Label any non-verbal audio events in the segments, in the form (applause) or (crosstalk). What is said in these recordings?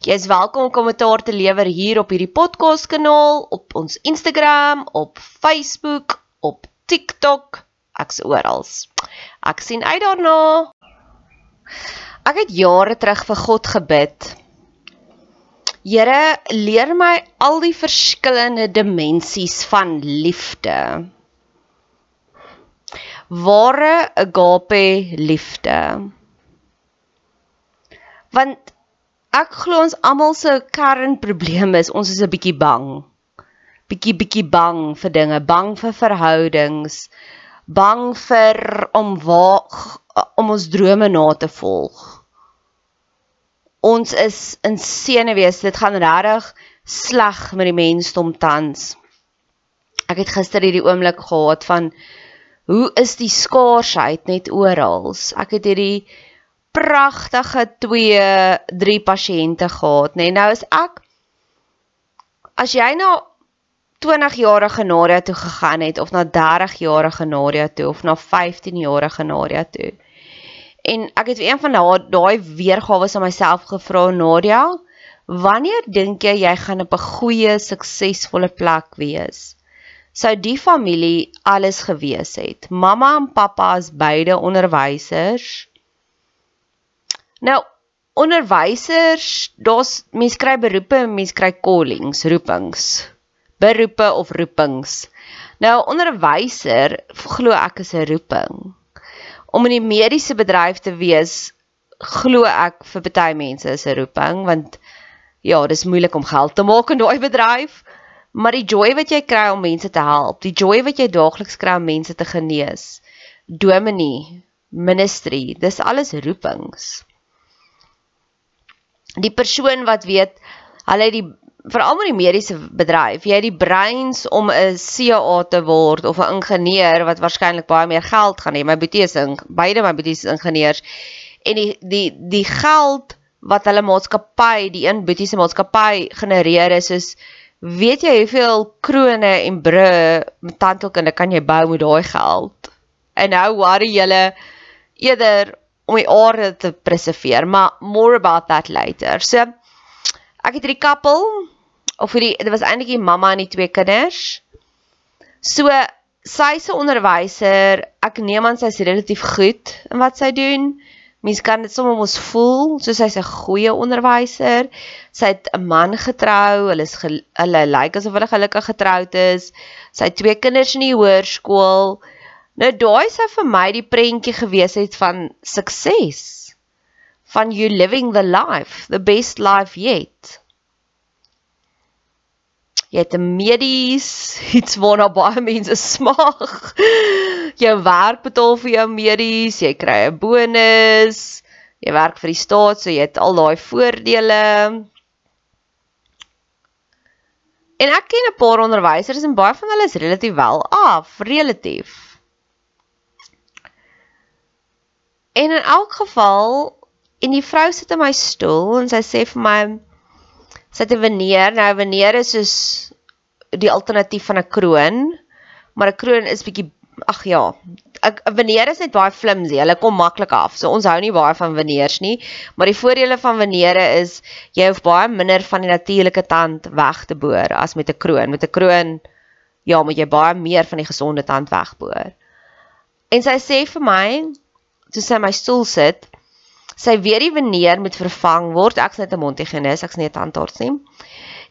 Jy is welkom om kommentaar te lewer hier op hierdie podcast kanaal, op ons Instagram, op Facebook, op TikTok, ek's oral. Ek sien uit daarna. Ek het jare terug vir God gebid. Here, leer my al die verskillende dimensies van liefde. Ware agape liefde. Want Ek glo ons almal se kernprobleem is ons is 'n bietjie bang. Bietjie bietjie bang vir dinge, bang vir verhoudings, bang vir om waar om ons drome na te volg. Ons is in senuwees, dit gaan regtig sleg met die mensdom tans. Ek het gister hierdie oomblik gehad van hoe is die skaarsheid net oral. Ek het hierdie pragtige 2 3 pasiënte gehad, nê. Nee, nou is ek as jy nou 20 jarige Nadia toe gegaan het of na 30 jarige Nadia toe of na 15 jarige Nadia toe. En ek het een van daai weergawe aan myself gevra Nadia, wanneer dink jy jy gaan op 'n goeie suksesvolle plek wees? Sou die familie alles gewees het. Mamma en pappa is beide onderwysers. Nou onderwysers, daar's mense kry beroepe en mense kry callings, roepings. Beroepe of roepings. Nou onderwyser glo ek is 'n roeping. Om in die mediese bedryf te wees, glo ek vir baie mense is 'n roeping want ja, dis moeilik om geld te maak in daai bedryf. Maar die joy wat jy kry om mense te help, die joy wat jy daagliks kry om mense te genees, dominee, ministry, dis alles roepings die persoon wat weet hulle het die veral met die mediese bedryf jy het die breins om 'n CA te word of 'n ingenieur wat waarskynlik baie meer geld gaan hê my boetie is beide my boetie is ingenieurs. En die die die geld wat hulle maatskappy die een boetie se maatskappy genereer is is weet jy hoeveel krone en bru met tandheelkunde kan jy bou met daai geld? En nou worry julle eerder om die aarde te preserveer, maar more about that later. So ek het hierdie koppel of hierdie dit was eintlik die mamma en die twee kinders. So sy se onderwyser, ek neem aan sy's relatief goed in wat sy doen. Mens kan dit sommer mos voel, soos hy's 'n goeie onderwyser. Sy het 'n man getrou, hulle is hulle lyk asof hulle gelukkig getroud is. Sy het twee kinders in die hoërskool. Nou daai sou vir my die prentjie gewees het van sukses. Van you living the life, the best life yet. Jy het 'n medies, (laughs) iets waarna baie mense smag. Jou werk betaal vir jou medies, jy kry 'n bonus. Jy werk vir die staat, so jy het al daai voordele. En ek ken 'n paar onderwysers en baie van hulle is relatief wel af, relatief. En in elk geval, en die vrou sit in my stoel en sy sê vir my sy het 'n veneer. Nou veneer is soos die alternatief van 'n kroon, maar 'n kroon is bietjie ag ja, 'n veneer is net baie flimsy. Hulle kom maklik af. So ons hou nie baie van veneers nie, maar die voordele van veneere is jy hoef baie minder van die natuurlike tand weg te boor as met 'n kroon. Met 'n kroon ja, moet jy baie meer van die gesonde tand wegboor. En sy sê vir my, toe sy my stoel sit, sy weet die veneer moet vervang word. Ek's net 'n mondhygiënis, ek's nie 'n tandarts nie.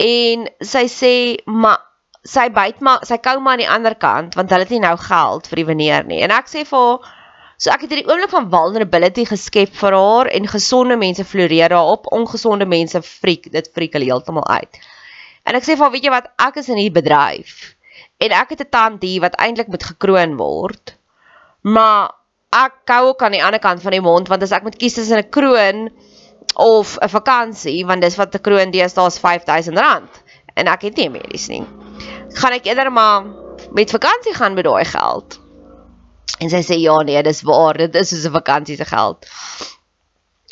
En sy sê maar sy byt maar sy kou maar aan die ander kant want hulle het nie nou geld vir die veneer nie. En ek sê vir haar So ek het hierdie oomblik van vulnerability geskep vir haar en gesonde mense floreer daarop, ongesonde mense friek, dit friek hulle heeltemal uit. En ek sê vir haar, weet jy wat, ek is in hierdie bedryf en ek het 'n tand hier wat eintlik moet gekroon word. Maar ek kou ook aan die ander kant van die mond want as ek moet kies tussen 'n kroon of 'n vakansie want dis wat 'n kroon deesdae is R5000 en ek het nie medies nie. Gaan ek eerder maar met vakansie gaan met daai geld. En sy sê ja nee, dis waar, dit is soos 'n vakansie se geld.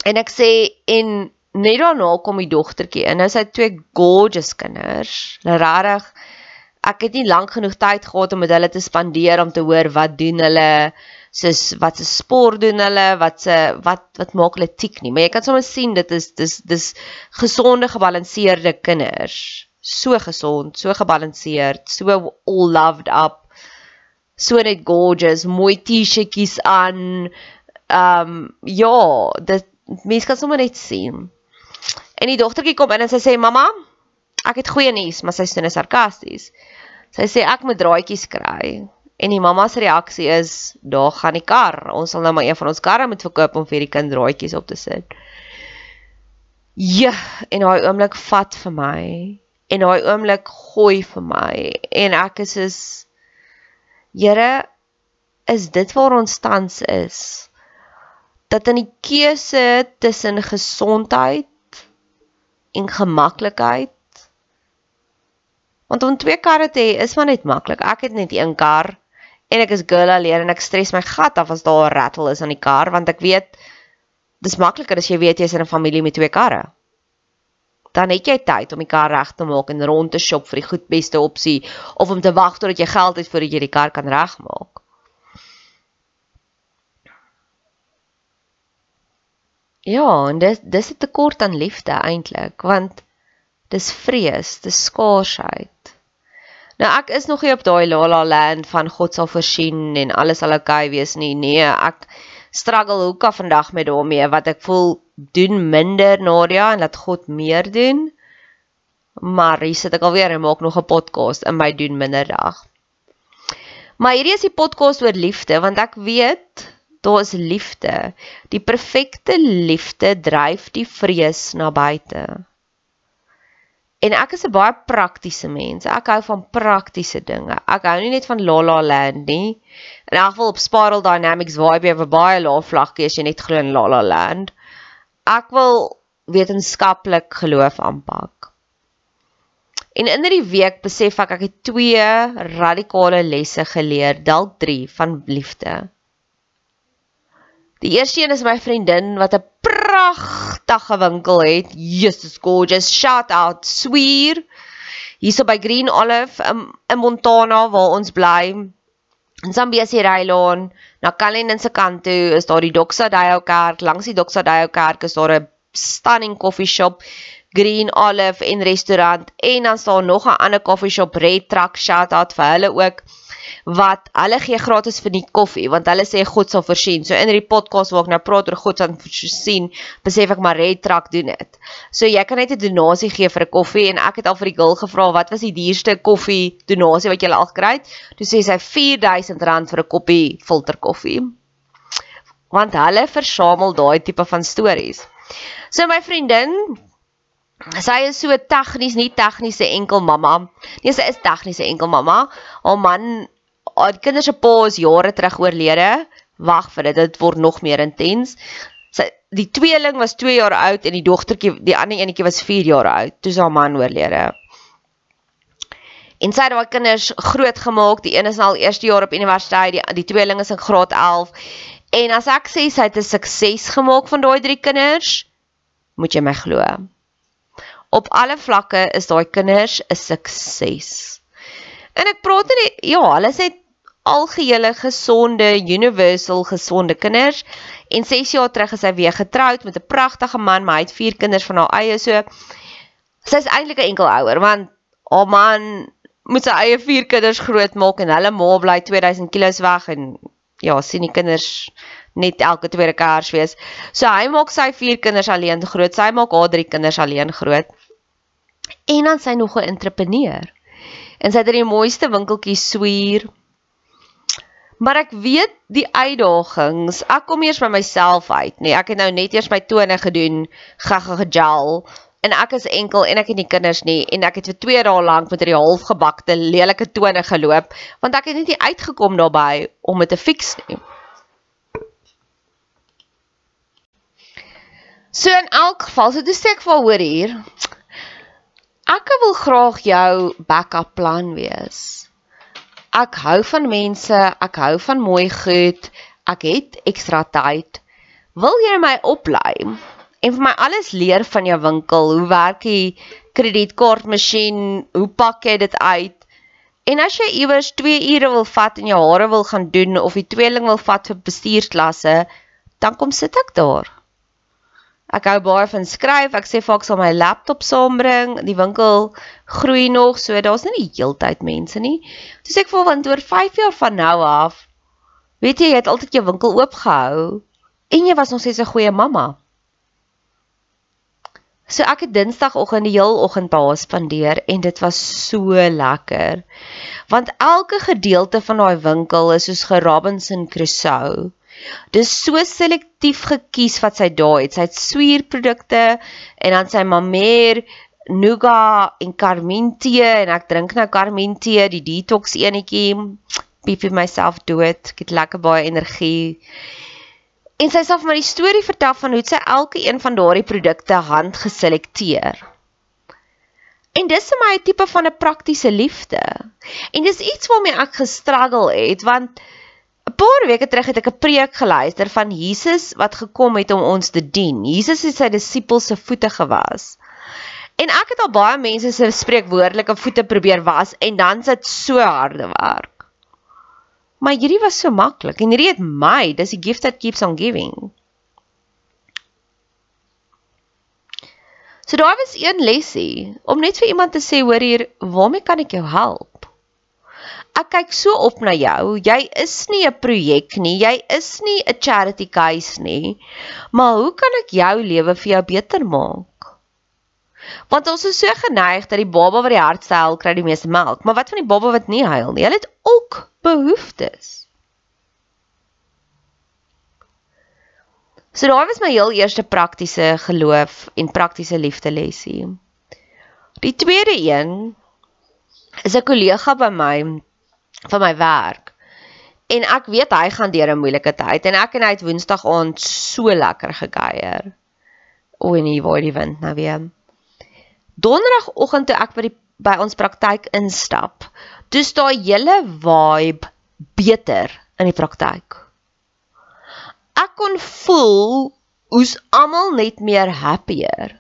En ek sê en net daarna kom die dogtertjie in. Nou sy het twee gorgeous kinders. Regtig ek het nie lank genoeg tyd gehad om met hulle te spandeer om te hoor wat doen hulle soos wat se sport doen hulle, wat se wat wat maak hulle tik nie. Maar jy kan sommer sien dit is dis dis gesonde gebalanseerde kinders. So gesond, so gebalanseerd, so all loved up. So net gorgeous, mooi T-shirtjies aan. Ehm um, ja, dit mense kan sommer net sien. En die dogtertjie kom in en sy sê mamma, ek het goeie nuus, maar sy sê net sarkasties. Sy sê ek moet draadjies kry. En die mamma se reaksie is, "Daar gaan die kar. Ons sal nou maar een van ons karre moet verkoop om vir die kind draadjies op te sit." Ja, en daai oomblik vat vir my en daai oomblik gooi vir my en ek is is Here, is dit waar ons tans is? Dat in die keuse tussen gesondheid en gemaklikheid Want om twee karre te hê is maar net maklik. Ek het net een kar en ek is girl alleen en ek stres my gat af as daar 'n rattle is aan die kar want ek weet dis makliker as jy weet jy's in 'n familie met twee karre. Dan het jy tyd om die kar reg te maak en rond te shop vir die goed beste opsie of om te wag totdat jy geld het voordat jy die kar kan regmaak. Ja, en dis dis 'n tekort aan liefde eintlik want dis vrees, dis skaarsheid. Nou ek is nog nie op daai la la land van God sal voorsien en alles sal oukei okay wees nie. Nee, ek struggle hoeka vandag met daarmee wat ek voel doen minder Nadia en laat God meer doen. Maar hier sit ek alweer en maak nog 'n podcast in my doen minder dag. Maar hierdie is die podcast oor liefde want ek weet daar is liefde. Die perfekte liefde dryf die vrees na buite. En ek is 'n baie praktiese mens. Ek hou van praktiese dinge. Ek hou nie net van la la land nie. In elk geval op Spiral Dynamics vibe jy vir baie lae vlakkie as jy net glo in la la land. Ek wil wetenskaplik geloof aanpak. En in hierdie week besef ek ek het twee radikale lesse geleer, dalk 3 van liefde. Die eerste een is my vriendin wat 'n pragtige winkel het. Jesus gorgeous. Shout out Sweer. Hierso by Green Olive in, in Montana waar ons bly. In Zambesi Railaan, na Kalinin se kant toe is daar die Doxadayo Kerk. Langs die Doxadayo Kerk is daar 'n stunning coffee shop, Green Olive en restaurant en dan staan nog 'n ander coffee shop, Red Truck. Shout out vir hulle ook. Wat hulle gee gratis vir die koffie want hulle sê God sal voorsien. So in hierdie podcast waar ek nou praat oor God sal voorsien, besef ek maar Red Truck doen dit. So jy kan net 'n donasie gee vir 'n koffie en ek het al vir die girl gevra wat was die duurste koffie donasie wat jy al gekry het? Toe sê sy R4000 vir 'n koppie filterkoffie. Want hulle versamel daai tipe van stories. So my vriendin sy is so tegnies nie tegniese enkel mamma. Nee, sy is tegniese enkel mamma. Haar man, haar kinders se pa is jare terug oorlede. Wag vir dit, dit word nog meer intens. Sy die tweeling was 2 jaar oud en die dogtertjie, die ander enetjie was 4 jaar oud toe sy haar man oorlede. En sy het daai kinders groot gemaak. Die een is nou al eerste jaar op universiteit, die die tweeling is in graad 11. En as ek sê sy het 'n sukses gemaak van daai drie kinders, moet jy my glo op alle vlakke is daai kinders 'n sukses. En ek praat nie ja, hulle sê algehele gesonde, universal gesonde kinders. En 6 jaar terug is sy weer getroud met 'n pragtige man, maar hy het 4 kinders van haar eie. So sy's eintlik 'n enkel ouer want haar man moet sy eie 4 kinders grootmaak en hulle ma bly 2000 km weg en ja, sien die kinders net elke tweede Kersfees. So hy maak sy 4 kinders alleen groot. Sy maak haar 3 kinders alleen groot en dan sy nog 'n entrepreneur. En sy het in die mooiste winkeltjies swier. Maar ek weet die uitdagings. Ek kom eers by myself uit, nee, ek het nou net eers my tone gedoen, gaga gel en ek is enkel en ek het nie kinders nie en ek het vir 2 dae lank met 'n halfgebakte lelike tone geloop want ek het net nie uitgekom daarbey om dit te fix nie. So in elk geval, so dis ek vir hoor hier. Ek wil graag jou backup plan wees. Ek hou van mense, ek hou van mooi goed. Ek het ekstra tyd. Wil jy my oplei en vir my alles leer van jou winkel? Hoe werk die kredietkaartmasjien? Hoe pak jy dit uit? En as jy iewers 2 ure wil vat en jou hare wil gaan doen of die tweeling wil vat vir bestuursklasse, dan kom sit ek daar. Ek hou baie van skryf. Ek sê vaak sal my laptop saambring. Die winkel groei nog, so daar's nie die heeltyd mense nie. Toe sê ek vir want oor 5 jaar van nou af, weet jy, jy het altyd jou winkel oop gehou en jy was nog steeds 'n goeie mamma. So ek het Dinsdagoggend die heel oggend by haar spandeer en dit was so lekker. Want elke gedeelte van daai winkel is soos Gerobinson Crusoe. Dis so selektief gekies wat sy daar het. Sy het swierprodukte en dan sy mamer nougat en carmine tee en ek drink nou carmine tee, die detox enetjie. Piepie myself dood. Ek het lekker baie energie. En sy sê vir my die storie vertel van hoe sy elke een van daardie produkte hand geselekteer. En dis vir my 'n tipe van 'n praktiese liefde. En dis iets waarmee ek gestruggle het want paar weke terug het ek 'n preek geluister van Jesus wat gekom het om ons te dien. Jesus het sy disippels se voete gewas. En ek het al baie mense se spreekwoordelike voete probeer was en dan sit so harde werk. Maar hierdie was so maklik en hierdie het my, dis die gift that keeps on giving. So daar was een lesie om net vir iemand te sê hoor hier, waarmee kan ek jou help? Ek kyk so op na jou. Jy is nie 'n projek nie. Jy is nie 'n charity case nie. Maar hoe kan ek jou lewe vir jou beter maak? Want ons is so geneig dat die baba wat die hart huil kry die meeste melk, maar wat van die baba wat nie huil nie? Hulle het ook behoeftes. So daai was my heel eerste praktiese geloof en praktiese liefde lesie. Die tweede een is 'n kollega by my van my werk. En ek weet hy gaan deur 'n moeilike tyd en ek en hy het Woensdag aand so lekker gekuier. O nee, waar die wind nou weer. Donderdagoggend toe ek by die by ons praktyk instap, toe staan hele vibe beter in die praktyk. Ek kon voel hoe's almal net meer happier.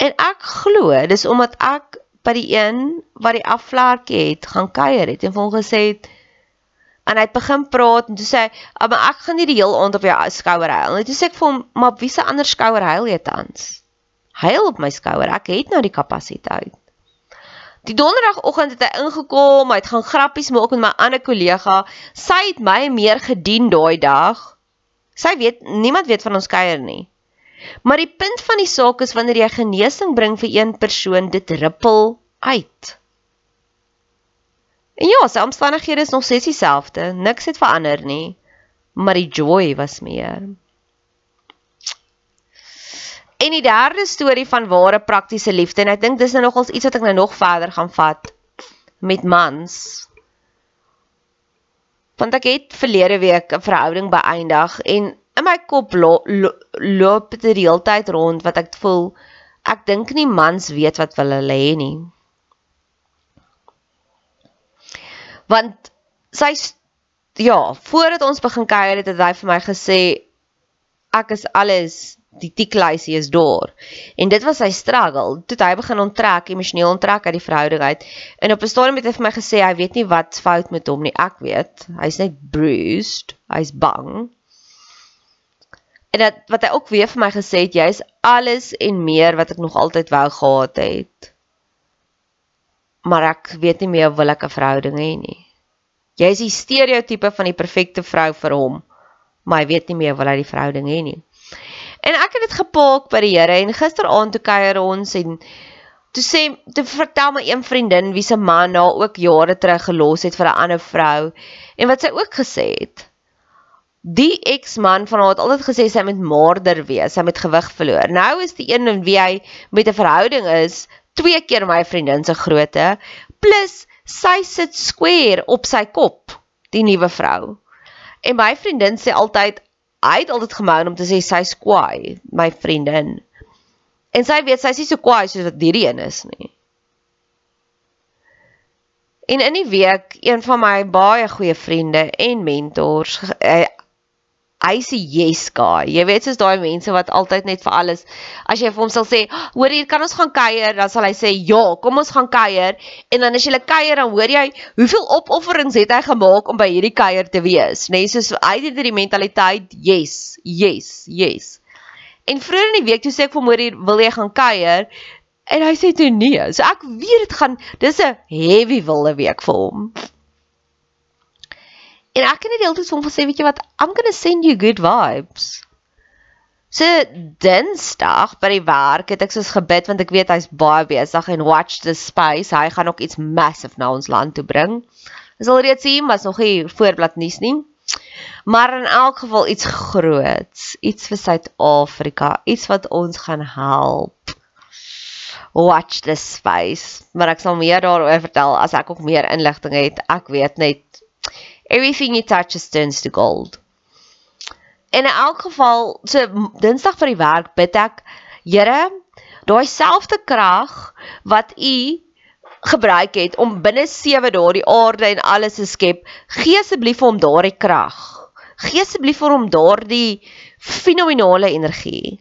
En ek glo dis omdat ek by die een wat die afvlakkie het gaan kuier het en vir hom gesê het en hy het begin praat en toe sê hy, ah, "Maar ek gaan nie die heel aand op jou skouer huil nie." Toe sê ek vir hom, "Maar wie se ander skouer huil jy tans?" Huil op my skouer. Ek het nou die kapasiteit. Die donderdagoggend het hy ingekom, hy het gaan grappies maak met my ander kollega. Sy het my meer gedien daai dag. Sy weet niemand weet van ons kuier nie. Maar die punt van die saak is wanneer jy genesing bring vir een persoon, dit rippel uit. En ja, sy omstandighede is nog steeds dieselfde. Niks het verander nie. Maar die joy was meer. En die derde storie van ware praktiese liefde en ek dink dis nou nogals iets wat ek nou nog verder gaan vat met mans. Want ek het verlede week 'n verhouding beëindig en in my kop lo, lo, loop dit die hele tyd rond wat ek voel ek dink nie mans weet wat hulle hê nie. Want sy ja, voordat ons begin kuier het, het hy vir my gesê ek is alles die tikluisie is daar. En dit was sy struggle. Toe hy begin onttrek, emosioneel onttrek uit die verhouding uit. En op 'n stadium het hy vir my gesê hy weet nie wat fout met hom nie. Ek weet. Hy's net bruised. Hy's bang. En dat wat hy ook weer vir my gesê het, jy's alles en meer wat ek nog altyd wou gehad het. Maar ek weet nie meer wil ek 'n verhouding hê nie. Jy's die stereotipe van die perfekte vrou vir hom, maar hy weet nie meer wil hy die verhouding hê nie. En ek het dit gepaak by die Here en gisteraand toe kuier ons en toe sê toe vertel my een vriendin wie se man haar ook jare terug gelos het vir 'n ander vrou en wat sy ook gesê het. Die eksman van haar het altyd gesê sy moet maarder wees, sy moet gewig verloor. Nou is die een en wie hy met 'n verhouding is, twee keer my vriendin se grootte plus sy sit square op sy kop, die nuwe vrou. En my vriendin sê altyd hy het altyd gemou om te sê sy's kwaai, my vriendin. En sy weet sy's nie so kwaai soos wat hierdie een is nie. En in die week, een van my baie goeie vriende en mentors, eh, hy's 'n yes guy. Jy weet soos daai mense wat altyd net vir alles as jy vir hom sal sê, "Hoor hier, kan ons gaan kuier?" dan sal hy sê, "Ja, kom ons gaan kuier." En dan as jy 'n kuier dan hoor jy hoeveel opofferings het hy gemaak om by hierdie kuier te wees, nê? Nee, soos hy het die mentaliteit, "Yes, yes, yes." En vroeër in die week toe sê ek vir hom, "Hoor wil jy gaan kuier?" En hy sê toe nee. So ek weet dit gaan dis 'n heavy wilde week vir hom. En ek het net heeltyd hom gesê, weet jy wat, I'm going to send you good vibes. So Dinsdag by die werk het ek soos gebid want ek weet hy's baie besig en watch the space. Hy gaan ook iets massive na ons land toe bring. Ons sal reeds sien, maar nog nie voorblad nuus nie. Maar in elk geval iets groots, iets vir Suid-Afrika, iets wat ons gaan help. Watch the space. Maar ek sal meer daaroor vertel as ek ook meer inligting het. Ek weet net everything he touches turns to gold. En in elk geval, so Dinsdag vir die werk bid ek, Here, daai selfde krag wat u gebruik het om binne 7 dae die aarde en alles te skep, gee asseblief vir hom daardie krag. Gee asseblief vir hom daardie fenominale energie.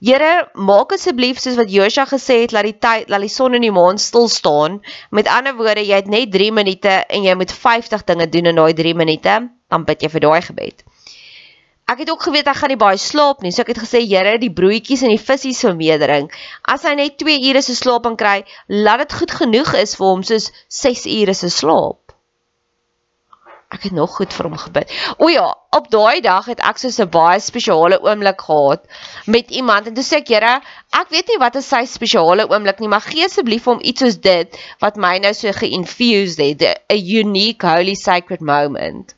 Here, maak asseblief soos wat Josua gesê het, laat die tyd, laat die son en die maan stil staan. Met ander woorde, jy het net 3 minute en jy moet 50 dinge doen in daai 3 minute, dan bid jy vir daai gebed. Ek het ook geweet hy gaan nie baie slaap nie, so ek het gesê, Here, die broodjies en die visse se vermeerdering. As hy net 2 ure se slaap kan kry, laat dit goed genoeg is vir hom soos 6 ure se slaap ek het nog goed vir hom gebid. O ja, op daai dag het ek so 'n baie spesiale oomblik gehad met iemand en toe sê ek, Here, ek weet nie wat is sy spesiale oomblik nie, maar gee asseblief hom iets soos dit wat my nou so geinfused het, 'n unique holy sacred moment.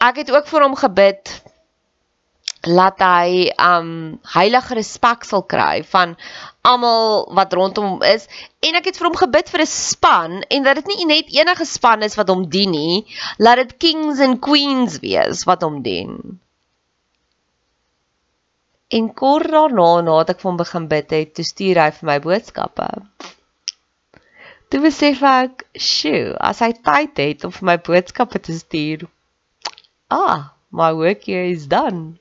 Ek het ook vir hom gebid laat hy um heilige respek sal kry van almal wat rondom hom is. En ek het vir hom gebid vir 'n span en dat dit nie net enige span is wat hom dien nie laat dit kings and queens wees wat hom dien. En kort daarna nadat ek vir hom begin bid het toe stuur hy vir my boodskappe. Toe besef ek sjoe as hy tyd het om vir my boodskappe te stuur ah my work here is done